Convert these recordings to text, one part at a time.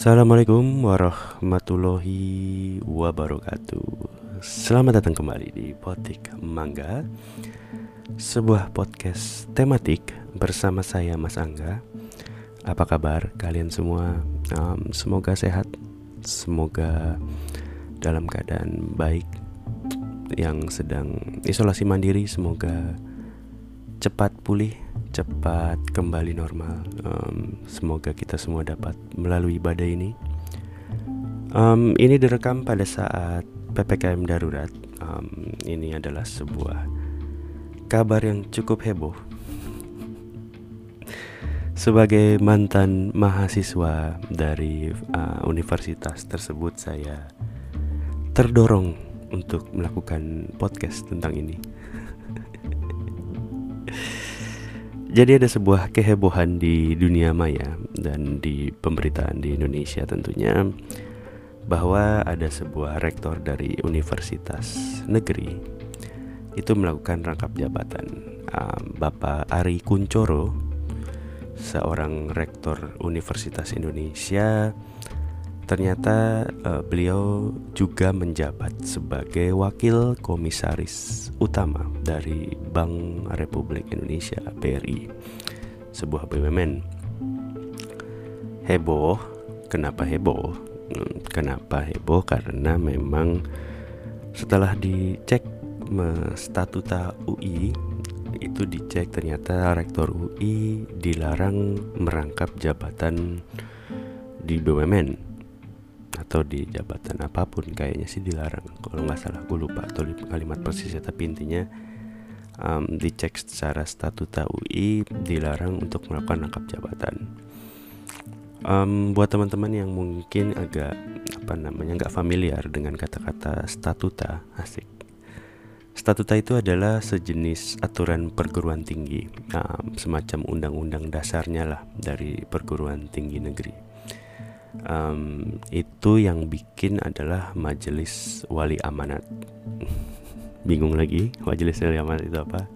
Assalamualaikum warahmatullahi wabarakatuh Selamat datang kembali di Potik Mangga Sebuah podcast tematik bersama saya Mas Angga Apa kabar kalian semua? Um, semoga sehat Semoga dalam keadaan baik Yang sedang isolasi mandiri Semoga cepat pulih cepat kembali normal. Um, semoga kita semua dapat melalui badai ini. Um, ini direkam pada saat ppkm darurat. Um, ini adalah sebuah kabar yang cukup heboh. Sebagai mantan mahasiswa dari uh, universitas tersebut, saya terdorong untuk melakukan podcast tentang ini. Jadi ada sebuah kehebohan di dunia maya dan di pemberitaan di Indonesia tentunya bahwa ada sebuah rektor dari universitas negeri itu melakukan rangkap jabatan. Bapak Ari Kuncoro seorang rektor Universitas Indonesia ternyata uh, beliau juga menjabat sebagai wakil komisaris utama dari Bank Republik Indonesia BRI sebuah BUMN heboh. Kenapa heboh? Hmm, kenapa heboh? Karena memang setelah dicek statuta UI itu dicek ternyata rektor UI dilarang merangkap jabatan di BUMN atau di jabatan apa pun kayaknya sih dilarang. Kalau nggak salah gue lupa atau kalimat persisnya. Tapi intinya um, dicek secara statuta UI dilarang untuk melakukan rangkap jabatan. Um, buat teman-teman yang mungkin agak apa namanya nggak familiar dengan kata-kata statuta asik. Statuta itu adalah sejenis aturan perguruan tinggi, um, semacam undang-undang dasarnya lah dari perguruan tinggi negeri um, itu yang bikin adalah majelis wali amanat. Bingung lagi majelis wali amanat itu apa?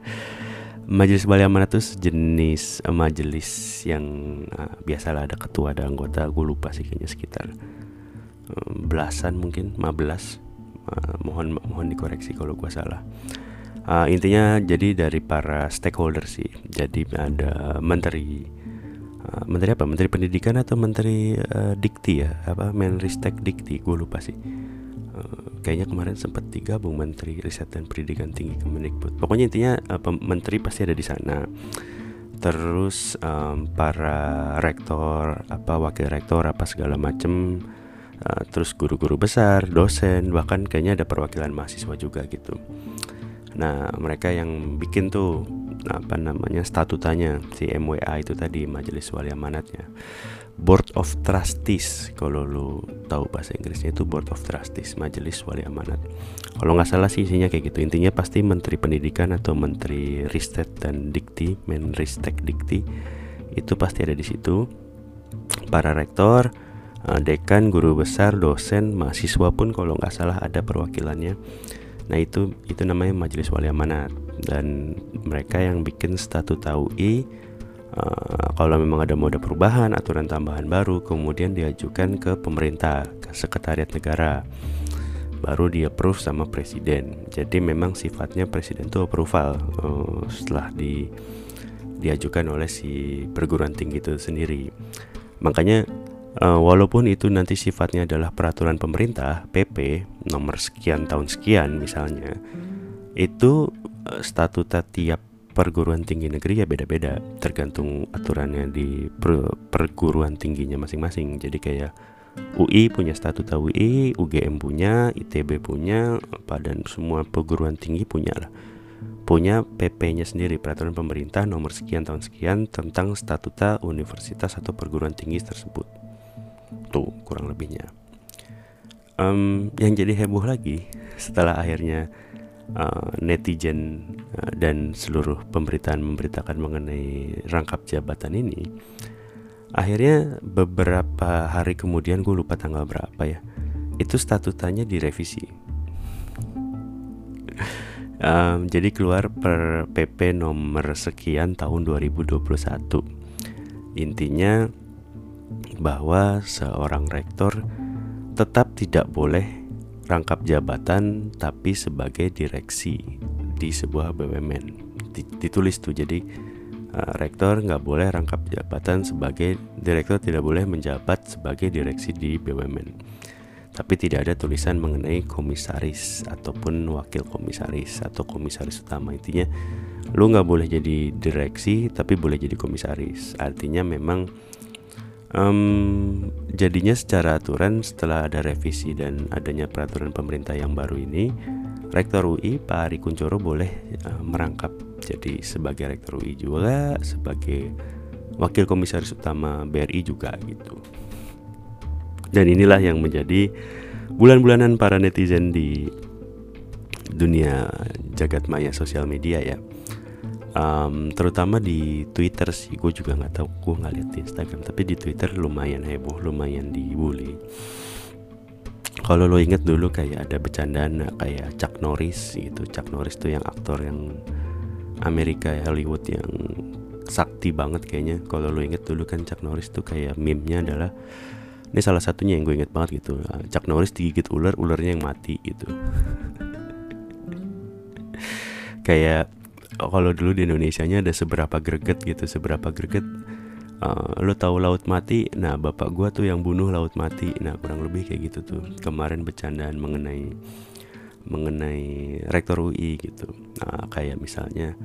Majelis wali amanat itu jenis uh, majelis yang uh, biasalah ada ketua ada anggota gue lupa sih kayaknya sekitar um, belasan mungkin 15 uh, mohon mohon dikoreksi kalau gue salah. Uh, intinya jadi dari para stakeholder sih. Jadi ada menteri Eh, menteri apa? Menteri pendidikan atau menteri uh, dikti ya? Apa? Menristek dikti gue lupa sih. Uh, kayaknya kemarin sempat digabung menteri riset dan pendidikan tinggi kemendikbud. Pokoknya intinya uh, menteri pasti ada di sana. Terus um, para rektor apa wakil rektor apa segala macem uh, terus guru-guru besar dosen bahkan kayaknya ada perwakilan mahasiswa juga gitu. Nah mereka yang bikin tuh apa namanya statutanya si MWA itu tadi majelis wali amanatnya. Board of Trustees kalau lu tahu bahasa Inggrisnya itu Board of Trustees majelis wali amanat. Kalau nggak salah sih isinya kayak gitu. Intinya pasti Menteri Pendidikan atau Menteri Ristek dan Dikti Menristek Dikti itu pasti ada di situ. Para rektor eh, dekan guru besar dosen mahasiswa pun kalau nggak salah ada perwakilannya nah itu itu namanya majelis wali amanat. Dan mereka yang bikin statuta UI uh, kalau memang ada mode perubahan aturan tambahan baru kemudian diajukan ke pemerintah ke sekretariat negara. Baru di approve sama presiden. Jadi memang sifatnya presiden itu approval uh, setelah di diajukan oleh si perguruan tinggi itu sendiri. Makanya uh, walaupun itu nanti sifatnya adalah peraturan pemerintah PP nomor sekian tahun sekian misalnya itu Eh, statuta tiap perguruan tinggi negeri ya beda-beda tergantung aturannya di per perguruan tingginya masing-masing. Jadi kayak UI punya statuta UI, UGM punya, ITB punya, apa dan semua perguruan tinggi punya lah. Punya PP-nya sendiri peraturan pemerintah nomor sekian tahun sekian tentang statuta universitas atau perguruan tinggi tersebut tuh kurang lebihnya. Um, yang jadi heboh lagi setelah akhirnya uh, netizen uh, dan seluruh pemberitaan memberitakan mengenai rangkap jabatan ini akhirnya beberapa hari kemudian gue lupa tanggal berapa ya itu statutanya direvisi. Um, jadi keluar per PP nomor sekian tahun 2021 intinya bahwa seorang rektor tetap tidak boleh rangkap jabatan tapi sebagai direksi di sebuah BUMN ditulis tuh jadi uh, rektor nggak boleh rangkap jabatan sebagai direktur tidak boleh menjabat sebagai direksi di BUMN tapi tidak ada tulisan mengenai komisaris ataupun wakil komisaris atau komisaris utama. Intinya lu nggak boleh jadi direksi tapi boleh jadi komisaris. Artinya memang um, jadinya secara aturan setelah ada revisi dan adanya peraturan pemerintah yang baru ini rektor UI Pak Ari Kuncoro boleh uh, merangkap jadi sebagai rektor UI juga sebagai wakil komisaris utama BRI juga gitu. Dan inilah yang menjadi bulan-bulanan para netizen di dunia jagat maya sosial media ya um, terutama di Twitter sih gue juga nggak tahu gue nggak lihat di Instagram tapi di Twitter lumayan heboh lumayan dibully. Kalau lo inget dulu kayak ada bercandaan kayak Chuck Norris gitu. Chuck Norris tuh yang aktor yang Amerika Hollywood yang sakti banget kayaknya. Kalau lo inget dulu kan Chuck Norris tuh kayak meme-nya adalah ini salah satunya yang gue inget banget gitu. Ah, Chuck Norris digigit ular ularnya yang mati gitu. Kayak kalau dulu di Indonesia nya ada seberapa greget gitu seberapa greget uh, lo tahu laut mati? Nah bapak gue tuh yang bunuh laut mati. Nah kurang lebih kayak gitu tuh. Kemarin bercandaan mengenai mengenai rektor UI gitu. Nah kayak misalnya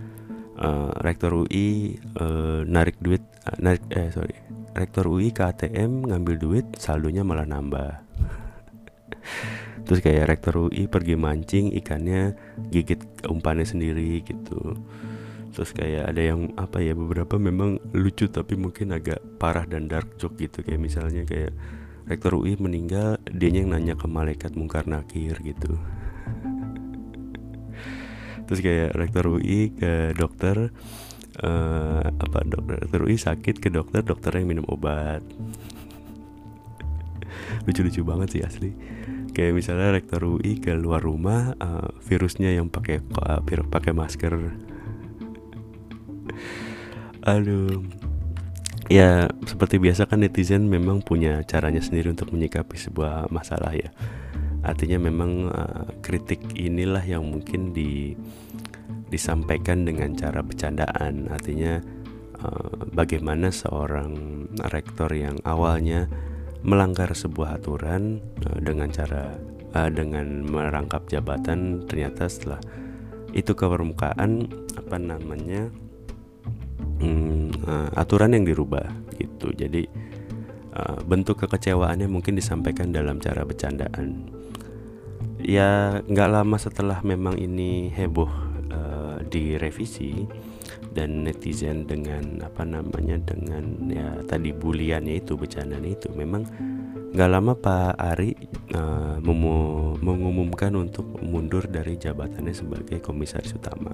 uh, rektor UI uh, narik duit uh, narik eh sorry rektor UI ke ATM ngambil duit saldonya malah nambah terus kayak rektor UI pergi mancing ikannya gigit umpannya sendiri gitu. Terus kayak ada yang apa ya beberapa memang lucu tapi mungkin agak parah dan dark joke gitu. Kayak misalnya kayak rektor UI meninggal dia yang nanya ke malaikat mungkar nakir gitu. Terus kayak rektor UI ke dokter uh, apa dokter UI sakit ke dokter dokter yang minum obat. Lucu-lucu banget sih asli kayak misalnya rektor UI ke luar rumah uh, virusnya yang pakai uh, pakai masker. Aduh. Ya seperti biasa kan netizen memang punya caranya sendiri untuk menyikapi sebuah masalah ya. Artinya memang uh, kritik inilah yang mungkin di disampaikan dengan cara bercandaan. Artinya uh, bagaimana seorang rektor yang awalnya melanggar sebuah aturan uh, dengan cara uh, dengan merangkap jabatan ternyata setelah itu ke permukaan apa namanya uh, aturan yang dirubah gitu. Jadi uh, bentuk kekecewaannya mungkin disampaikan dalam cara bercandaan. Ya nggak lama setelah memang ini heboh direvisi dan netizen dengan apa namanya dengan ya tadi buliannya itu bercandaan itu. Memang nggak lama Pak Ari uh, mengumumkan untuk mundur dari jabatannya sebagai komisaris utama.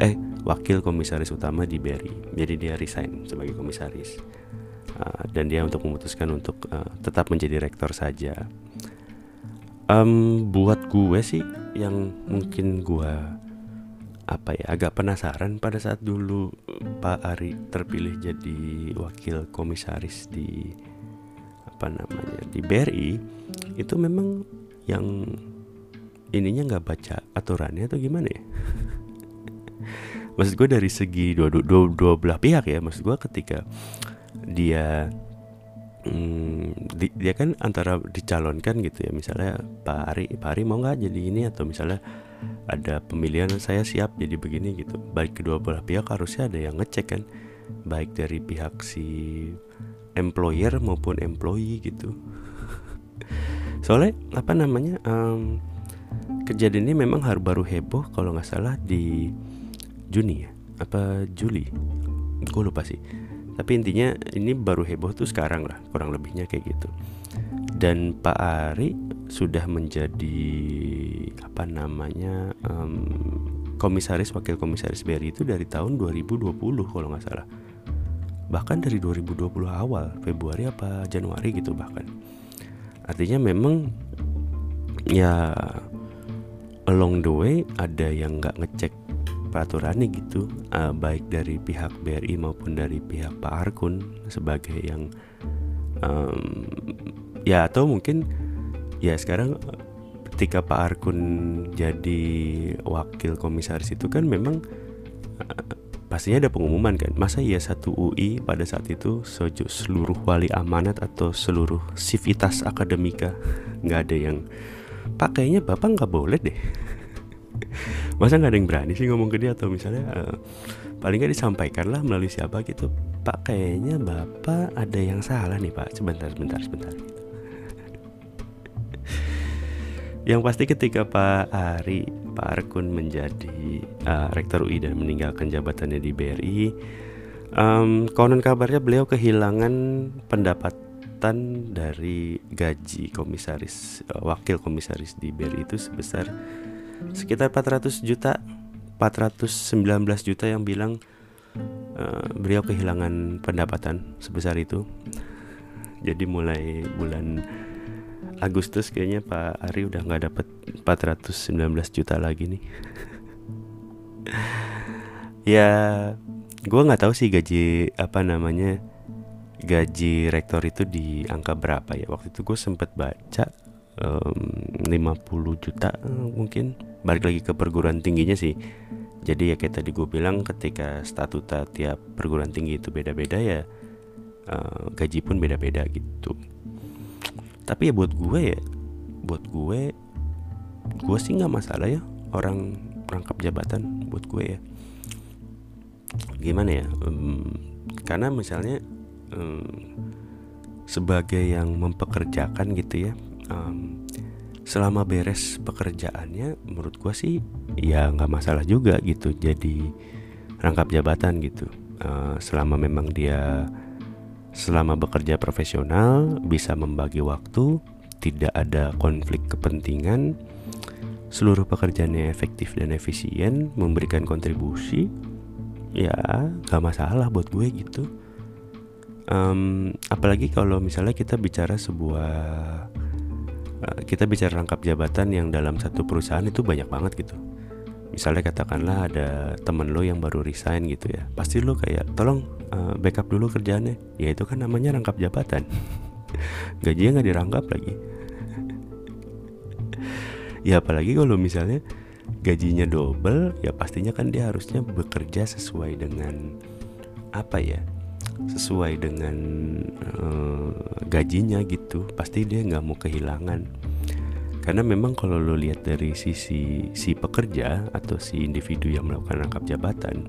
Eh wakil komisaris utama di BRI jadi dia resign sebagai komisaris. Uh, dan dia untuk memutuskan untuk uh, tetap menjadi rektor saja. Um, buat gue sih yang mungkin gue apa ya agak penasaran pada saat dulu Pak Ari terpilih jadi wakil komisaris di apa namanya di BRI itu memang yang ininya nggak baca aturannya atau gimana ya? Maksud gue dari segi dua, dua, dua belah pihak ya maksud gue ketika dia hmm, di, dia kan antara dicalonkan gitu ya. Misalnya Pak Ari Pak Ari mau nggak jadi ini? Atau misalnya ada pemilihan saya siap jadi begini gitu. Baik kedua belah pihak harusnya ada yang ngecek kan. Baik dari pihak si employer maupun employee gitu. Soalnya apa namanya um, kejadian ini memang baru heboh kalau nggak salah di Juni ya. Apa Juli? Gue lupa sih tapi intinya ini baru heboh tuh sekarang lah kurang lebihnya kayak gitu. Dan Pak Ari sudah menjadi apa namanya um, komisaris wakil komisaris BRI itu dari tahun 2020 kalau nggak salah. Bahkan dari 2020 awal Februari apa Januari gitu bahkan. Artinya memang ya along the way ada yang nggak ngecek peraturannya gitu uh, baik dari pihak BRI maupun dari pihak Pak Arkun sebagai yang um, ya atau mungkin ya sekarang ketika Pak Arkun jadi wakil komisaris itu kan memang uh, pastinya ada pengumuman kan masa ya satu UI pada saat itu seluruh wali amanat atau seluruh sivitas akademika nggak ada yang pak kayaknya bapak nggak boleh deh masa nggak ada yang berani sih ngomong ke dia? Atau misalnya uh, paling nggak disampaikan lah melalui siapa gitu. Pak kayaknya bapak ada yang salah nih pak. Sebentar sebentar sebentar. Yang pasti ketika Pak Ari Pak Arkun menjadi uh, rektor UI dan meninggalkan jabatannya di BRI um, konon kabarnya beliau kehilangan pendapatan dari gaji komisaris uh, wakil komisaris di BRI itu sebesar sekitar 400 juta 419 juta yang bilang uh, beliau kehilangan pendapatan sebesar itu. Jadi mulai bulan Agustus kayaknya Pak Ari udah nggak dapat 419 juta lagi nih. Ya gue nggak tahu sih gaji apa namanya gaji rektor itu di angka berapa ya. Waktu itu gue sempet baca um, 50 juta mungkin. Balik lagi ke perguruan tingginya sih. Jadi ya kayak tadi gue bilang ketika statuta tiap perguruan tinggi itu beda-beda ya uh, gaji pun beda-beda gitu. Tapi ya buat gue ya buat gue gue sih nggak masalah ya orang rangkap jabatan buat gue ya. Gimana ya? Um, karena misalnya um, sebagai yang mempekerjakan gitu ya um, selama beres pekerjaannya menurut gue sih ya nggak masalah juga gitu jadi rangkap jabatan gitu. Uh, selama memang dia selama bekerja profesional bisa membagi waktu tidak ada konflik kepentingan seluruh pekerjaannya efektif dan efisien memberikan kontribusi ya gak masalah buat gue gitu. Um, apalagi kalau misalnya kita bicara sebuah kita bicara rangkap jabatan yang dalam satu perusahaan itu banyak banget gitu. Misalnya katakanlah ada temen lo yang baru resign gitu ya pasti lo kayak tolong uh, backup dulu kerjaannya. Ya itu kan namanya rangkap jabatan. Gajinya nggak dirangkap lagi. Ya apalagi kalau misalnya gajinya double ya pastinya kan dia harusnya bekerja sesuai dengan apa ya sesuai dengan uh, gajinya gitu pasti dia nggak mau kehilangan. Karena memang kalau lo lihat dari sisi si pekerja atau si individu yang melakukan rangkap jabatan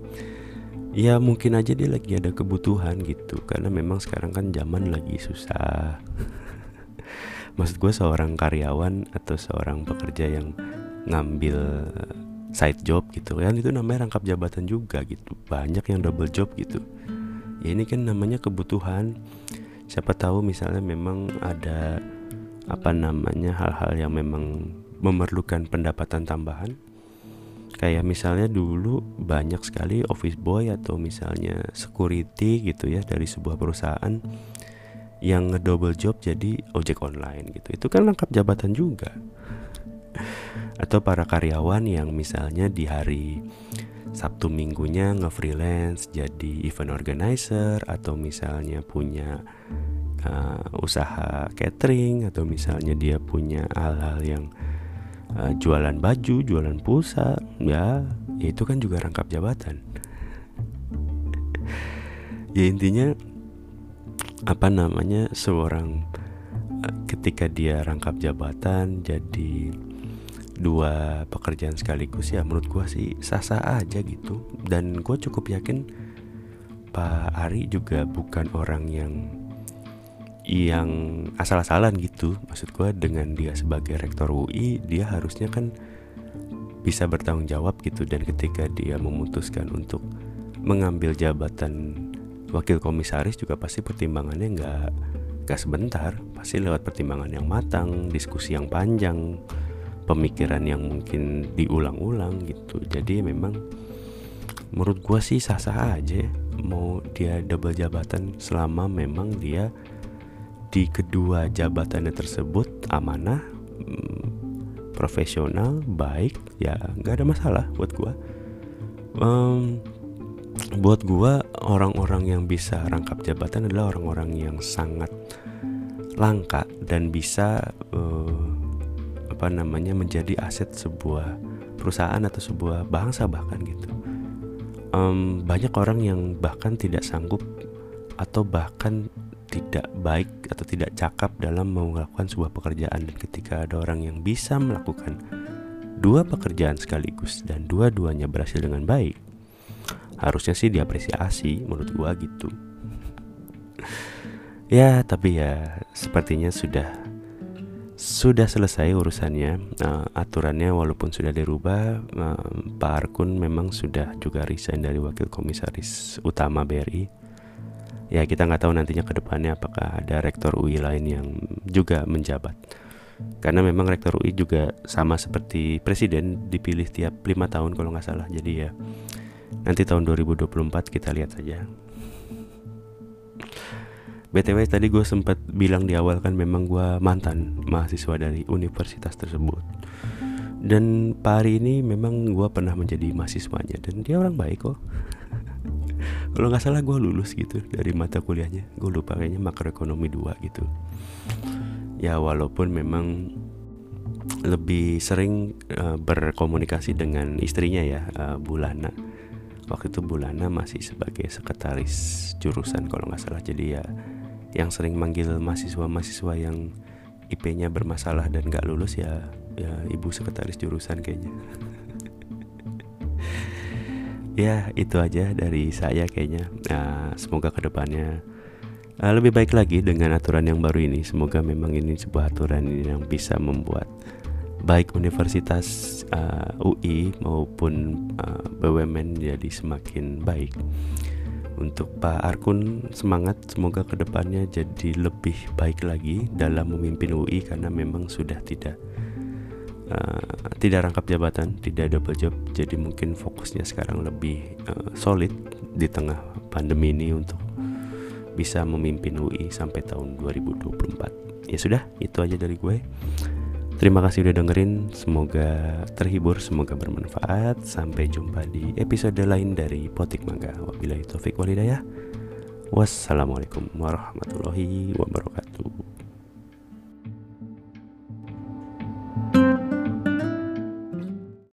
ya mungkin aja dia lagi ada kebutuhan gitu. Karena memang sekarang kan zaman lagi susah. Maksud gue seorang karyawan atau seorang pekerja yang ngambil side job gitu kan itu namanya rangkap jabatan juga gitu. Banyak yang double job gitu ya ini kan namanya kebutuhan. Siapa tahu misalnya memang ada apa namanya hal-hal yang memang memerlukan pendapatan tambahan. Kayak misalnya dulu banyak sekali office boy atau misalnya security gitu ya dari sebuah perusahaan yang ngedouble job jadi ojek online gitu. Itu kan lengkap jabatan juga. Atau para karyawan yang misalnya di hari Sabtu minggunya nge-freelance jadi event organizer atau misalnya punya uh, usaha catering atau misalnya dia punya hal-hal yang uh, jualan baju, jualan pulsa, ya itu kan juga rangkap jabatan. ya intinya apa namanya seorang uh, ketika dia rangkap jabatan jadi dua pekerjaan sekaligus ya menurut gue sih sah-sah aja gitu. Dan gue cukup yakin Pak Ari juga bukan orang yang yang asal-asalan gitu. Maksud gue dengan dia sebagai rektor UI dia harusnya kan bisa bertanggung jawab gitu. Dan ketika dia memutuskan untuk mengambil jabatan wakil komisaris juga pasti pertimbangannya nggak nggak sebentar. Pasti lewat pertimbangan yang matang diskusi yang panjang pemikiran yang mungkin diulang-ulang gitu. Jadi memang menurut gue sih sah-sah aja mau dia double jabatan selama memang dia di kedua jabatannya tersebut amanah mm, profesional baik ya nggak ada masalah buat gua. Um, buat gua orang-orang yang bisa rangkap jabatan adalah orang-orang yang sangat langka dan bisa uh, apa namanya menjadi aset sebuah perusahaan atau sebuah bangsa bahkan gitu. Um, banyak orang yang bahkan tidak sanggup atau bahkan tidak baik atau tidak cakap dalam melakukan sebuah pekerjaan. Dan ketika ada orang yang bisa melakukan dua pekerjaan sekaligus dan dua-duanya berhasil dengan baik harusnya sih diapresiasi menurut gua gitu. Ya tapi ya sepertinya sudah sudah selesai urusannya uh, aturannya walaupun sudah dirubah uh, Pak Arkun memang sudah juga resign dari wakil komisaris utama BRI ya kita nggak tahu nantinya ke depannya apakah ada rektor UI lain yang juga menjabat. Karena memang rektor UI juga sama seperti presiden dipilih tiap lima tahun kalau nggak salah. Jadi ya nanti tahun 2024 kita lihat saja BTW tadi gue sempat bilang di awal kan memang gue mantan mahasiswa dari universitas tersebut. Dan Pak Ari ini memang gue pernah menjadi mahasiswanya Dan dia orang baik kok. Kalau nggak salah gue lulus gitu dari mata kuliahnya. Gue lupa kayaknya makroekonomi 2 gitu. Ya walaupun memang lebih sering uh, berkomunikasi dengan istrinya ya uh, Bulana. Waktu itu Bulana masih sebagai sekretaris jurusan kalau nggak salah. Jadi ya yang sering manggil mahasiswa-mahasiswa yang IP-nya bermasalah dan gak lulus ya ya ibu sekretaris jurusan kayaknya. Ya itu aja dari saya kayaknya. Nah, semoga ke depannya uh, lebih baik lagi dengan aturan yang baru ini. Semoga memang ini sebuah aturan yang bisa membuat baik universitas uh, UI maupun uh, BUMN jadi semakin baik untuk Pak Arkun semangat semoga ke depannya jadi lebih baik lagi dalam memimpin UI karena memang sudah tidak uh, tidak rangkap jabatan, tidak double job, jadi mungkin fokusnya sekarang lebih uh, solid di tengah pandemi ini untuk bisa memimpin UI sampai tahun 2024. Ya sudah, itu aja dari gue. Terima kasih udah dengerin, semoga terhibur, semoga bermanfaat. Sampai jumpa di episode lain dari Potik Mangga. Wabillahi taufik walidayah. Wassalamualaikum warahmatullahi wabarakatuh.